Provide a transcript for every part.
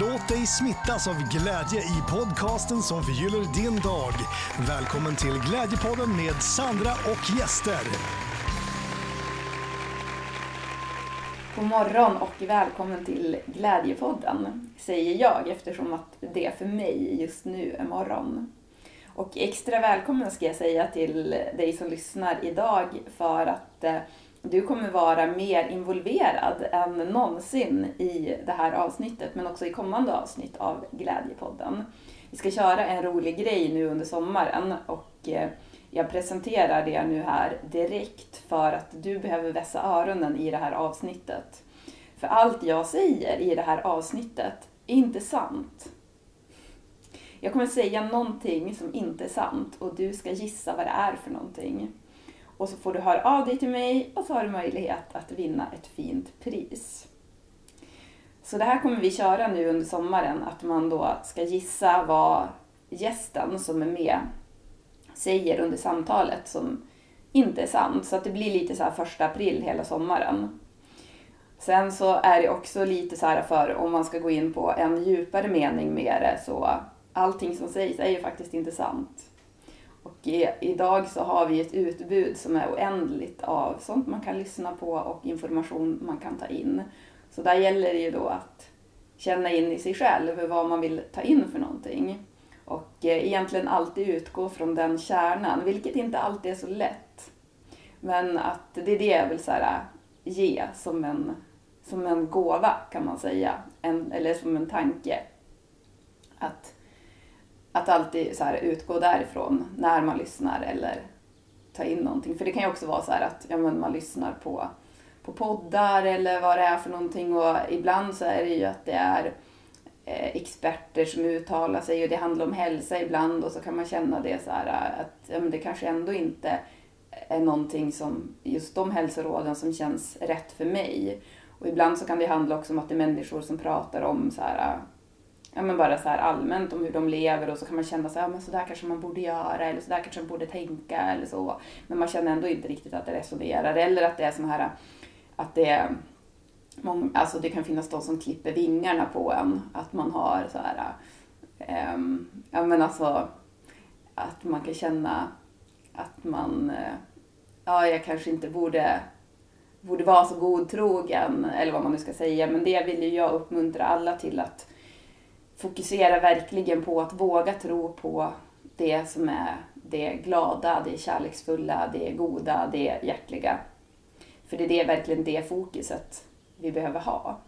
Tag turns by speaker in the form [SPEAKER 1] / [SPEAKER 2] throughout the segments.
[SPEAKER 1] Låt dig smittas av glädje i podcasten som förgyller din dag. Välkommen till Glädjepodden med Sandra och gäster.
[SPEAKER 2] God morgon och välkommen till Glädjepodden, säger jag eftersom att det för mig just nu är morgon. Och extra välkommen ska jag säga till dig som lyssnar idag för att eh, du kommer vara mer involverad än någonsin i det här avsnittet, men också i kommande avsnitt av Glädjepodden. Vi ska köra en rolig grej nu under sommaren och eh, jag presenterar det nu här direkt för att du behöver vässa öronen i det här avsnittet. För allt jag säger i det här avsnittet är inte sant. Jag kommer säga någonting som inte är sant och du ska gissa vad det är för någonting. Och så får du höra av dig till mig och så har du möjlighet att vinna ett fint pris. Så det här kommer vi köra nu under sommaren, att man då ska gissa vad gästen som är med säger under samtalet som inte är sant. Så att det blir lite så här första april hela sommaren. Sen så är det också lite så här för om man ska gå in på en djupare mening med det så allting som sägs är ju faktiskt inte sant. Och i, idag så har vi ett utbud som är oändligt av sånt man kan lyssna på och information man kan ta in. Så där gäller det ju då att känna in i sig själv vad man vill ta in för någonting. Och eh, egentligen alltid utgå från den kärnan, vilket inte alltid är så lätt. Men att det är det jag vill så här, eh, ge som en, som en gåva kan man säga, en, eller som en tanke. Att att alltid så här utgå därifrån när man lyssnar eller ta in någonting. För det kan ju också vara så här att ja, men man lyssnar på, på poddar eller vad det är för någonting och ibland så är det ju att det är eh, experter som uttalar sig och det handlar om hälsa ibland och så kan man känna det så här eh, att ja, men det kanske ändå inte är någonting som, just de hälsoråden som känns rätt för mig. Och ibland så kan det handla också om att det är människor som pratar om så här ja, men bara så här allmänt om hur de lever och så kan man känna så här, ja, men så där kanske man borde göra eller så där kanske man borde tänka eller så. Men man känner ändå inte riktigt att det resonerar eller att det är så här att det är många, alltså det kan finnas de som klipper vingarna på en. Att man har så här, um, ja men alltså att man kan känna att man, eh, ja jag kanske inte borde borde vara så godtrogen eller vad man nu ska säga. Men det vill ju jag uppmuntra alla till att fokusera verkligen på att våga tro på det som är det glada, det kärleksfulla, det goda, det hjärtliga. För det är verkligen det fokuset vi behöver ha.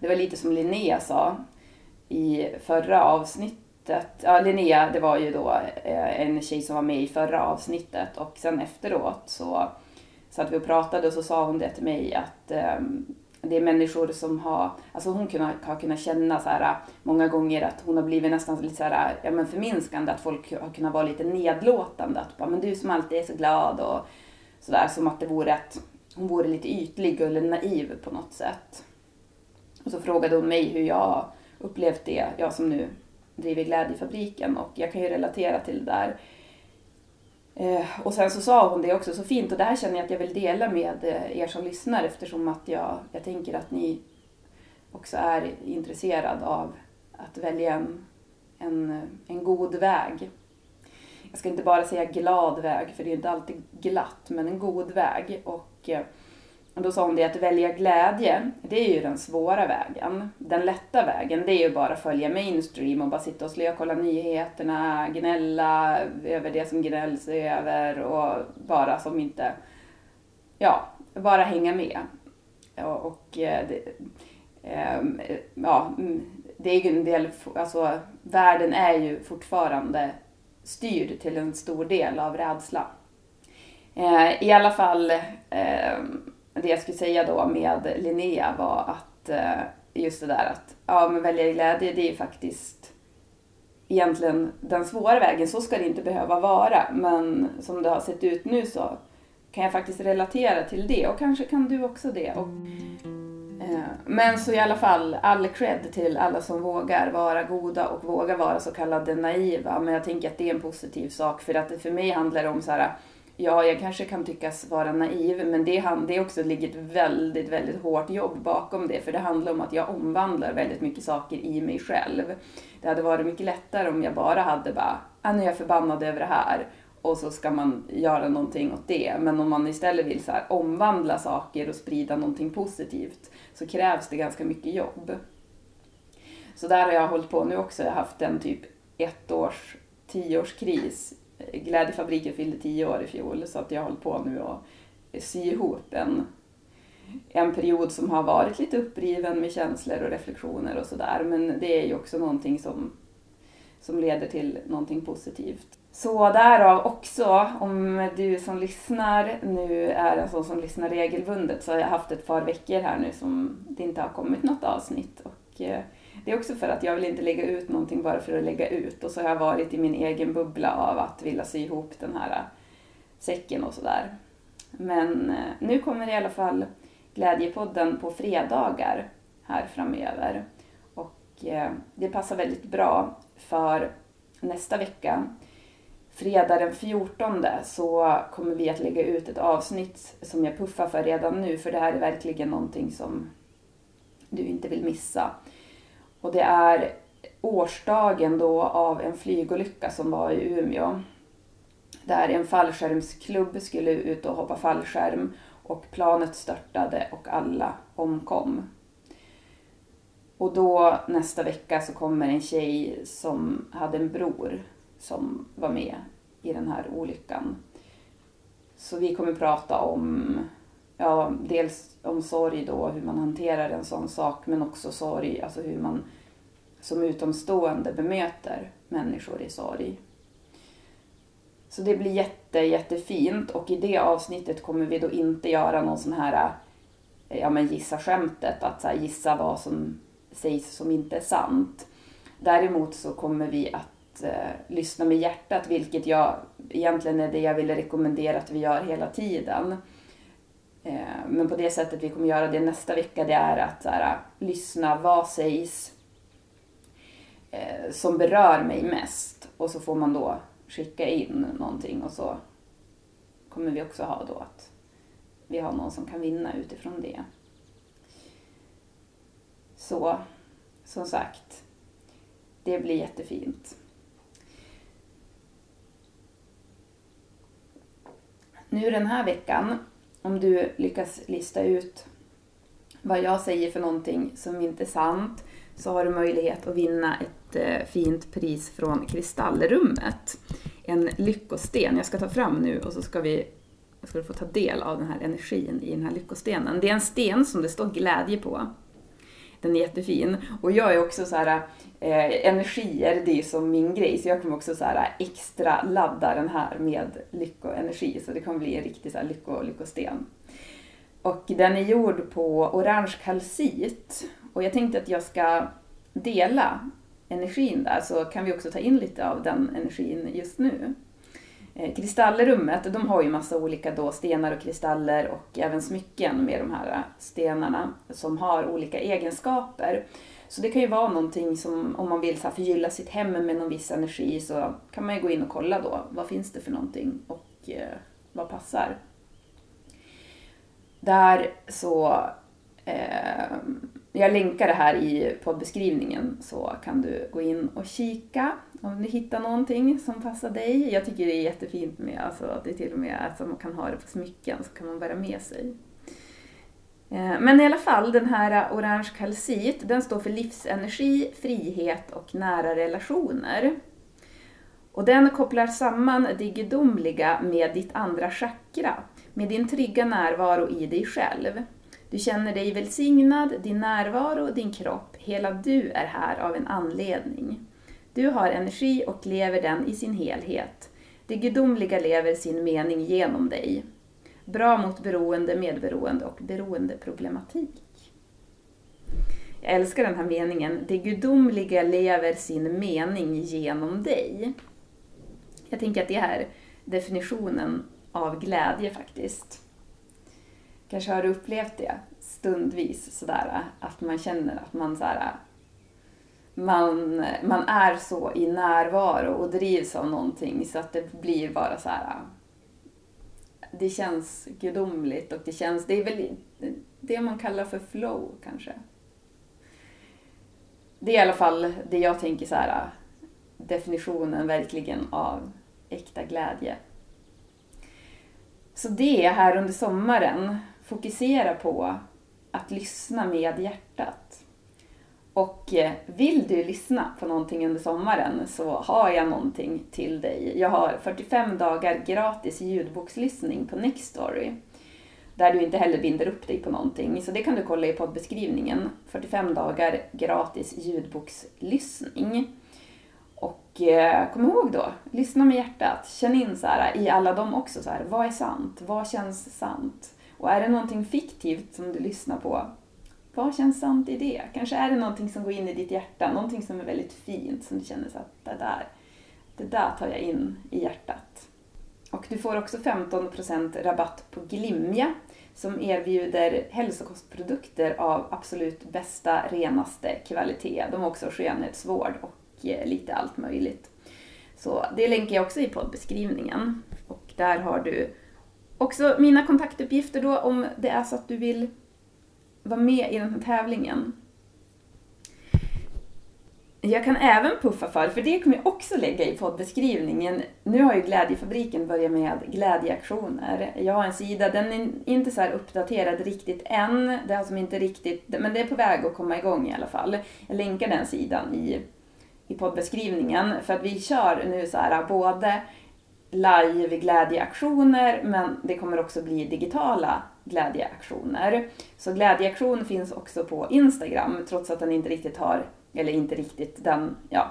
[SPEAKER 2] Det var lite som Linnea sa i förra avsnittet. Ja, Linnea, det var ju då eh, en tjej som var med i förra avsnittet och sen efteråt så satt vi och pratade och så sa hon det till mig att um, det är människor som har, alltså hon kunna, har kunnat känna så här många gånger att hon har blivit nästan lite så här, ja men förminskande, att folk har kunnat vara lite nedlåtande. Att bara, men du som alltid är så glad och sådär, som att det vore att hon vore lite ytlig eller naiv på något sätt. Och så frågade hon mig hur jag upplevt det, jag som nu driver Glädjefabriken och jag kan ju relatera till det där Eh, Eh, och sen så sa hon det också så fint och det här känner jag att jag vill dela med eh, er som lyssnar eftersom att jag, jag tänker att ni också är intresserad av att välja en, en, en god väg. Jag ska inte bara säga glad väg för det är inte alltid glatt men en god väg. Och eh, och då sa hon det att välja glädje, det är ju den svåra vägen. Den lätta vägen, det är ju bara att följa mainstream och bara sitta och slökolla nyheterna, gnälla över det som gnälls över och bara som inte, ja, bara hänga med. Och och eh, det, ehm, ja, mm, det är ju en del, alltså världen är ju fortfarande styrd till en stor del av rädsla. Eh, I alla fall ehm, men det jag skulle säga då med Linnea var att eh, just det där att ja, men välja glädje, det är ju faktiskt egentligen den svåra vägen. Så ska det inte behöva vara. Men som det har sett ut nu så kan jag faktiskt relatera till det och kanske kan du också det. Och, eh, men så i alla fall, all cred till alla som vågar vara goda och vågar vara så kallade naiva. Men jag tänker att det är en positiv sak för att det för mig handlar om så här ja, jag kanske kan tyckas vara naiv, men det, det också ligger ett väldigt, väldigt hårt jobb bakom det. För det handlar om att jag omvandlar väldigt mycket saker i mig själv. Det hade varit mycket lättare om jag bara hade bara, ah, nu är jag förbannad över det här och så ska man göra någonting åt det. Men om man istället vill så här, omvandla saker och sprida någonting positivt så krävs det ganska mycket jobb. Så där har jag hållit på nu också. Jag har haft en typ ett års, tioårskris. Glädjefabriken fyllde tio år i fjol så att jag håller på nu och sy ihop en, en period som har varit lite uppriven med känslor och reflektioner och sådär. Men det är ju också någonting som, som leder till någonting positivt. Så därav också, om du som lyssnar nu är en sån som lyssnar regelbundet så har jag haft ett par veckor här nu som det inte har kommit något avsnitt. Och eh, det är också för att jag vill inte lägga ut någonting bara för att lägga ut. Och så har jag varit i min egen bubbla av att vilja sy ihop den här äh, säcken och sådär. Men äh, nu kommer i alla fall Glädjepodden på fredagar här framöver. Och äh, det passar väldigt bra för nästa vecka fredag den 14 så kommer vi att lägga ut ett avsnitt som jag puffar för redan nu för det här är verkligen någonting som du inte vill missa. Och det är årsdagen då av en flygolycka som var i Umeå. Där en fallskärmsklubb skulle ut och hoppa fallskärm och planet störtade och alla omkom. Och då nästa vecka så kommer en tjej som hade en bror som var med i den här olyckan. Så vi kommer prata om, ja, dels om sorg då, hur man hanterar en sån sak, men också sorg, alltså hur man som utomstående bemöter människor i sorg. Så det blir jätte, jättefint och i det avsnittet kommer vi då inte göra någon sån här, eh, ja men gissa skämtet, att så gissa vad som sägs som inte är sant. Däremot så kommer vi att eh, lyssna med hjärtat, vilket jag egentligen är det jag ville rekommendera att vi gör hela tiden. Eh, men på det sättet vi kommer göra det nästa vecka, det är att så här, lyssna, vad sägs som berör mig mest? Och så får man då skicka in någonting och så kommer vi också ha då att vi har någon som kan vinna utifrån det. Så, som sagt, det blir jättefint. nu den här veckan, om du lyckas lista ut vad jag säger för någonting som inte är sant, så har du möjlighet att vinna ett fint pris från Kristallrummet. En lyckosten. Jag ska ta fram nu och så ska vi ska du få ta del av den här energin i den här lyckostenen. Det är en sten som det står glädje på. Den är jättefin. Och jag är också så här, eh, energier, det är som min grej, så jag kommer också så här extra ladda den här med lyckoenergi, så det kommer bli en riktig så här lycko, lyckosten. Och den är gjord på orange kalcit. Och jag tänkte att jag ska dela energin där, så kan vi också ta in lite av den energin just nu. Eh, Kristallrummet, de har ju massa olika då stenar och kristaller och även smycken med de här stenarna som har olika egenskaper. Så det kan ju vara någonting som om man vill så förgylla sitt hem med någon viss energi så kan man ju gå in och kolla då vad finns det för någonting och eh, vad passar. Där så eh, jag länkar det här i poddbeskrivningen så kan du gå in och kika om du hittar någonting som passar dig. Jag tycker det är jättefint med alltså, att det till och med att man kan ha det på smycken så kan man bära med sig. Eh, men i alla fall, den här orange kalcit, den står för livsenergi, frihet och nära relationer. Och den kopplar samman det gudomliga med ditt andra chakra, med din trygga närvaro i dig själv. Du känner dig välsignad, din närvaro, din kropp, hela du är här av en anledning. Du har energi och lever den i sin helhet. Det gudomliga lever sin mening genom dig. Bra mot beroende, medberoende och beroendeproblematik. Jag älskar den här meningen. Det gudomliga lever sin mening genom dig. Jag tänker att det är definitionen av glädje faktiskt. Kanske har du upplevt det stundvis sådär att man känner att man såhär man, man är så i närvaro och drivs av någonting så att det blir bara så här det känns gudomligt och det känns, det är väl det man kallar för flow kanske. Det är i alla fall det jag tänker så här, definitionen verkligen av äkta glädje. Så det här under sommaren, fokusera på att lyssna med hjärtat. Och eh, vill du lyssna på någonting under sommaren så har jag någonting till dig. Jag har 45 dagar gratis ljudbokslyssning på Nextory. Där du inte heller binder upp dig på någonting. Så det kan du kolla i poddbeskrivningen. 45 dagar gratis ljudbokslyssning. Och eh, kom ihåg då, lyssna med hjärtat. Känn in så här, i alla dem också, så här, vad är sant? Vad känns sant? Och är det någonting fiktivt som du lyssnar på, vad känns sant i det? Kanske är det någonting som går in i ditt hjärta, någonting som är väldigt fint, som du känner så att det där, det där tar jag in i hjärtat. Och du får också 15% rabatt på Glimja som erbjuder hälsokostprodukter av absolut bästa, renaste kvalitet. De har också skönhetsvård och eh, lite allt möjligt. Så det länkar jag också i poddbeskrivningen. Och där har du också mina kontaktuppgifter då om det är så att du vill vara med i den här tävlingen. Jag kan även puffa för, för det kommer jag också lägga i poddbeskrivningen. Nu har ju Glädjefabriken börjat med glädjeaktioner. Jag har en sida, den är inte så uppdaterad riktigt än. Det är som inte riktigt, men det är på väg att komma igång i alla fall. Jag länkar den sidan i, i poddbeskrivningen. För att vi kör nu så här både live glädjeaktioner men det kommer också bli digitala glädjeaktioner. Så glädjeaktion finns också på Instagram trots att den inte riktigt har, eller inte riktigt, den, ja,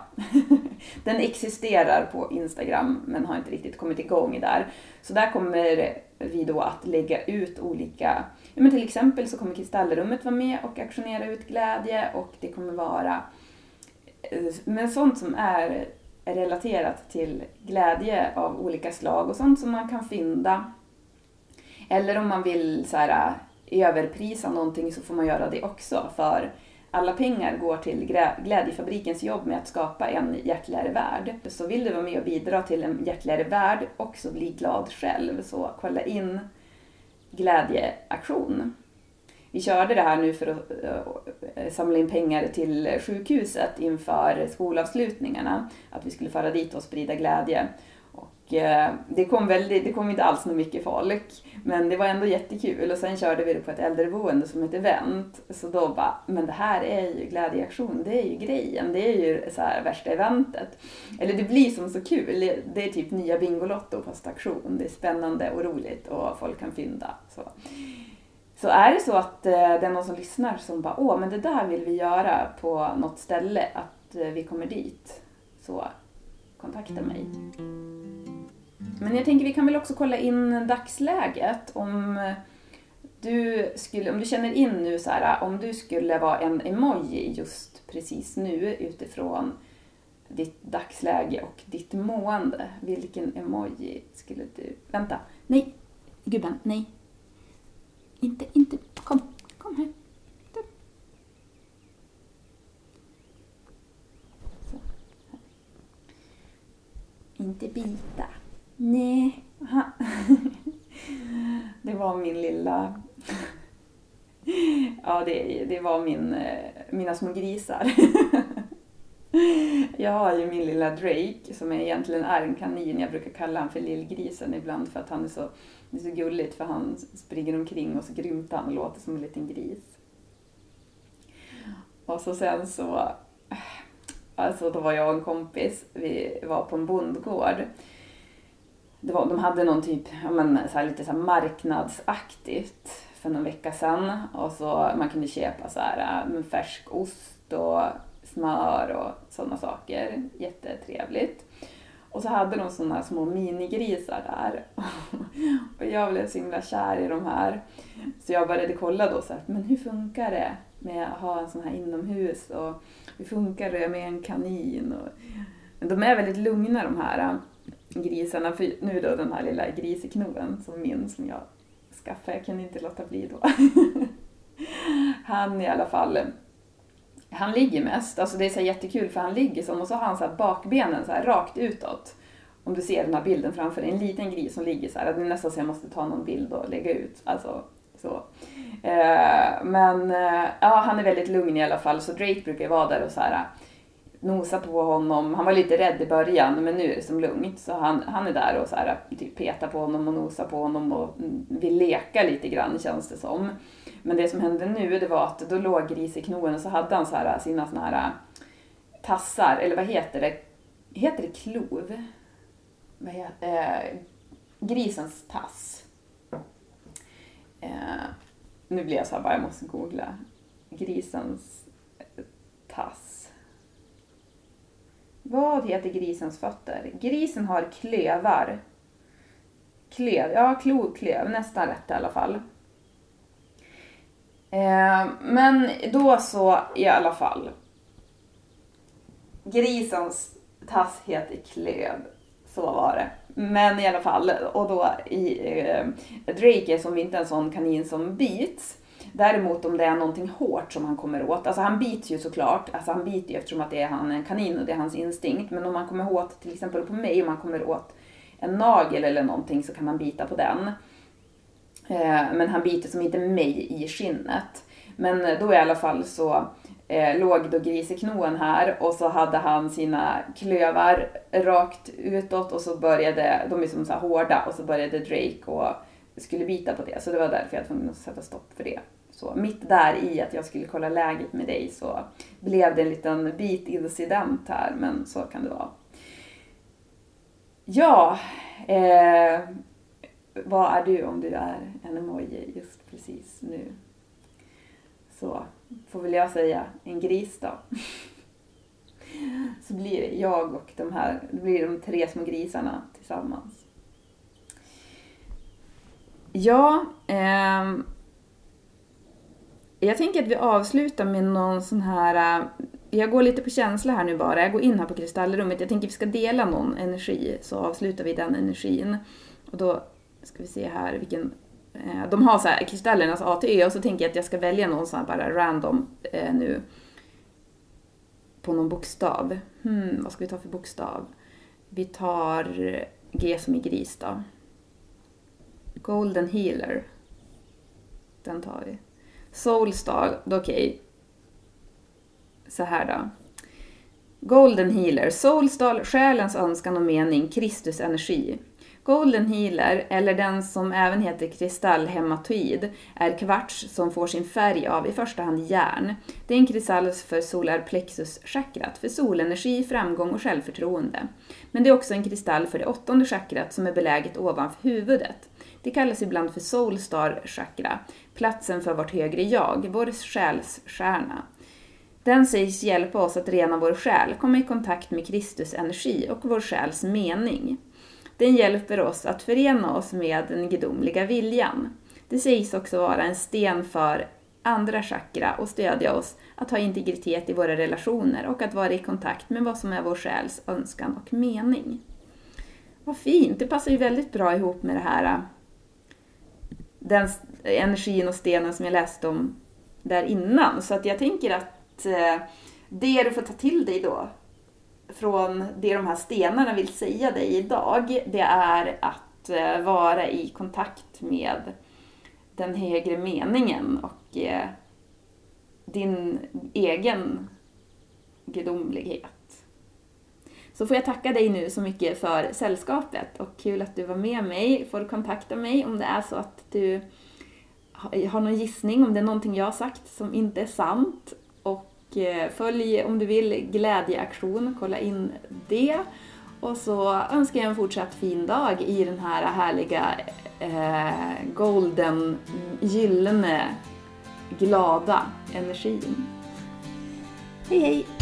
[SPEAKER 2] den existerar på Instagram men har inte riktigt kommit igång där. Så där kommer vi då att lägga ut olika, ja men till exempel så kommer Kristallrummet vara med och aktionera ut glädje och det kommer vara eh, men sånt som är relaterat till glädje av olika slag och sånt som man kan fynda. Eller om man vill så här, äh, överprisa någonting så får man göra det också för alla pengar går till Glädjefabrikens jobb med att skapa en hjärtligare värld. Så vill du vara med och bidra till en hjärtligare värld och så bli glad själv så kolla in Glädjeaktion. Vi körde det här nu för att eh, samla in pengar till sjukhuset inför skolavslutningarna. Att vi skulle föra dit och sprida glädje. Och eh, det kom, väldigt, det kom inte alls något mycket folk, men det var ändå jättekul. Och sen körde vi det på ett äldreboende som ett event. Så då bara, men det här är ju glädjeaktion, det är ju grejen, det är ju så här värsta eventet. Eller det blir som så kul, det är typ nya Bingolotto fast aktion. Det är spännande och roligt och folk kan fynda. Så. Så är det så att eh, det är någon som lyssnar som bara åh, men det där vill vi göra på något ställe, att eh, vi kommer dit, så kontakta mig. Men jag tänker vi kan väl också kolla in dagsläget om eh, du, skulle, om du känner in nu så här, eh, om du skulle vara en emoji just precis nu utifrån ditt dagsläge och ditt mående. Vilken emoji skulle du... Vänta, nej, gubben, nej, inte, inte. Kom, kom här. Du. Så, här. Inte bita. Nej. Aha. Det var min lilla... Ja, det, det var min, eh, mina små grisar. Jag har ju min lilla Drake som egentligen är en kanin. Jag brukar kalla honom för lillgrisen ibland för att han är så, det är så gulligt för han springer omkring och så grymtar han och låter som en liten gris. Och så sen så, alltså då var jag och en kompis, vi var på en bondgård. Det var, de hade någon typ, ja men så här, lite så här marknadsaktigt för någon vecka sedan. Och så man kunde köpa så här, äh, färsk ost och smör och sådana saker. Jättetrevligt. Och så hade de sådana små minigrisar där. och jag blev så himla kär i de här. Så jag började kolla då så här, men hur funkar det med att ha en sån här inomhus och hur funkar det med en kanin? Och, de är väldigt lugna de här äh, grisarna. För nu då den här lilla griseknoen som min som jag skaffade, jag kunde inte låta bli då. Han i alla fall han ligger mest, alltså det är så jättekul för han ligger som och så har han så bakbenen så rakt utåt. om du ser den här bilden framför dig, en liten gris som ligger så här, det är nästan så jag måste ta någon bild och lägga ut. Alltså, så. Eh, men eh, ja, han är väldigt lugn i alla fall, så Drake brukar ju vara där och så här nosa på honom. Han var lite rädd i början, men nu är det som lugnt. Så han, han är där och så här, typ petar på honom och nosar på honom och mm, vill leka lite grann känns det som. Men det som hände nu, det var att då låg grisen i knoen och så hade han så här, sina såna här äh, tassar, eller vad heter det? Heter det klov? Vad heter, eh, äh, grisens tass. Eh, nu blir jag så här bara, jag måste googla. Grisens tass. Vad heter grisens fötter? Grisen har klövar. Klöv, ja klov, nästan rätt i alla fall. Eh, men då så i alla fall. Grisens tass heter klöv. Så var det. Men i alla fall, och då i eh, Drake är som inte en sån kanin som bits. Däremot om det är någonting hårt som han kommer åt, alltså han bits ju såklart, alltså han biter ju eftersom att det är han en kanin och det är hans instinkt. Men om han kommer åt, till exempel på mig, om han kommer åt en nagel eller någonting så kan han bita på den. Eh, men han biter som inte mig i skinnet. Men då i alla fall så eh, låg då griseknoen här och så hade han sina klövar rakt utåt och så började, de är som så här hårda, och så började Drake och skulle bita på det. Så det var därför jag var tvungen att sätta stopp för det. Så mitt där i att jag skulle kolla läget med dig så blev det en liten bitincident här, men så kan det vara. Ja, eh, vad är du om du är en emoji just precis nu? Så får väl jag säga en gris då. Så blir det jag och de här, det blir de tre små grisarna tillsammans. Ja, eh, jag tänker att vi avslutar med någon sån här, eh, jag går lite på känsla här nu bara, jag går in här på kristallrummet, jag tänker att vi ska dela någon energi, så avslutar vi den energin. Och då ska vi se här vilken Eh, de har så här kristallernas A till Ö och så tänker jag att jag ska välja någon sån här bara random eh, nu. På någon bokstav. Hmm, vad ska vi ta för bokstav? Vi tar G som i gris då. Golden Healer. Den tar vi. Soulstar, okej. Okay. Så här då. Golden Healer, Soulstar, själens önskan och mening, Kristus energi. Golden Healer, eller den som även heter kristallhematoid, är kvarts som får sin färg av i första hand järn. Det är en kristall för solarplexus-chakrat, för solenergi, framgång och självförtroende. Men det är också en kristall för det åttonde chakrat som är beläget ovanför huvudet. Det kallas ibland för Soulstar chakra, platsen för vårt högre jag, vår själsstjärna. Den sägs hjälpa oss att rena vår själ, komma i kontakt med Kristus energi och vår själs mening. Den hjälper oss att förena oss med den gudomliga viljan. Det sägs också vara en sten för andra chakra och stödja oss att ha integritet i våra relationer och att vara i kontakt med vad som är vår själs önskan och mening. Vad fint! Det passar ju väldigt bra ihop med det här den energin och stenen som jag läste om där innan. Så att jag tänker att eh, det du får ta till dig då från det de här stenarna vill säga dig idag, det är att eh, vara i kontakt med den högre meningen och eh, din egen gudomlighet. Så får jag tacka dig nu så mycket för sällskapet och kul att du var med mig. Får kontakta mig om det är så att du har någon gissning, om det är någonting jag har sagt som inte är sant. Eh, följ om du vill glädjeaktion, kolla in det. Och så önskar jag en fortsatt fin dag i den här härliga eh, golden, gyllene, glada energin. Hej hej!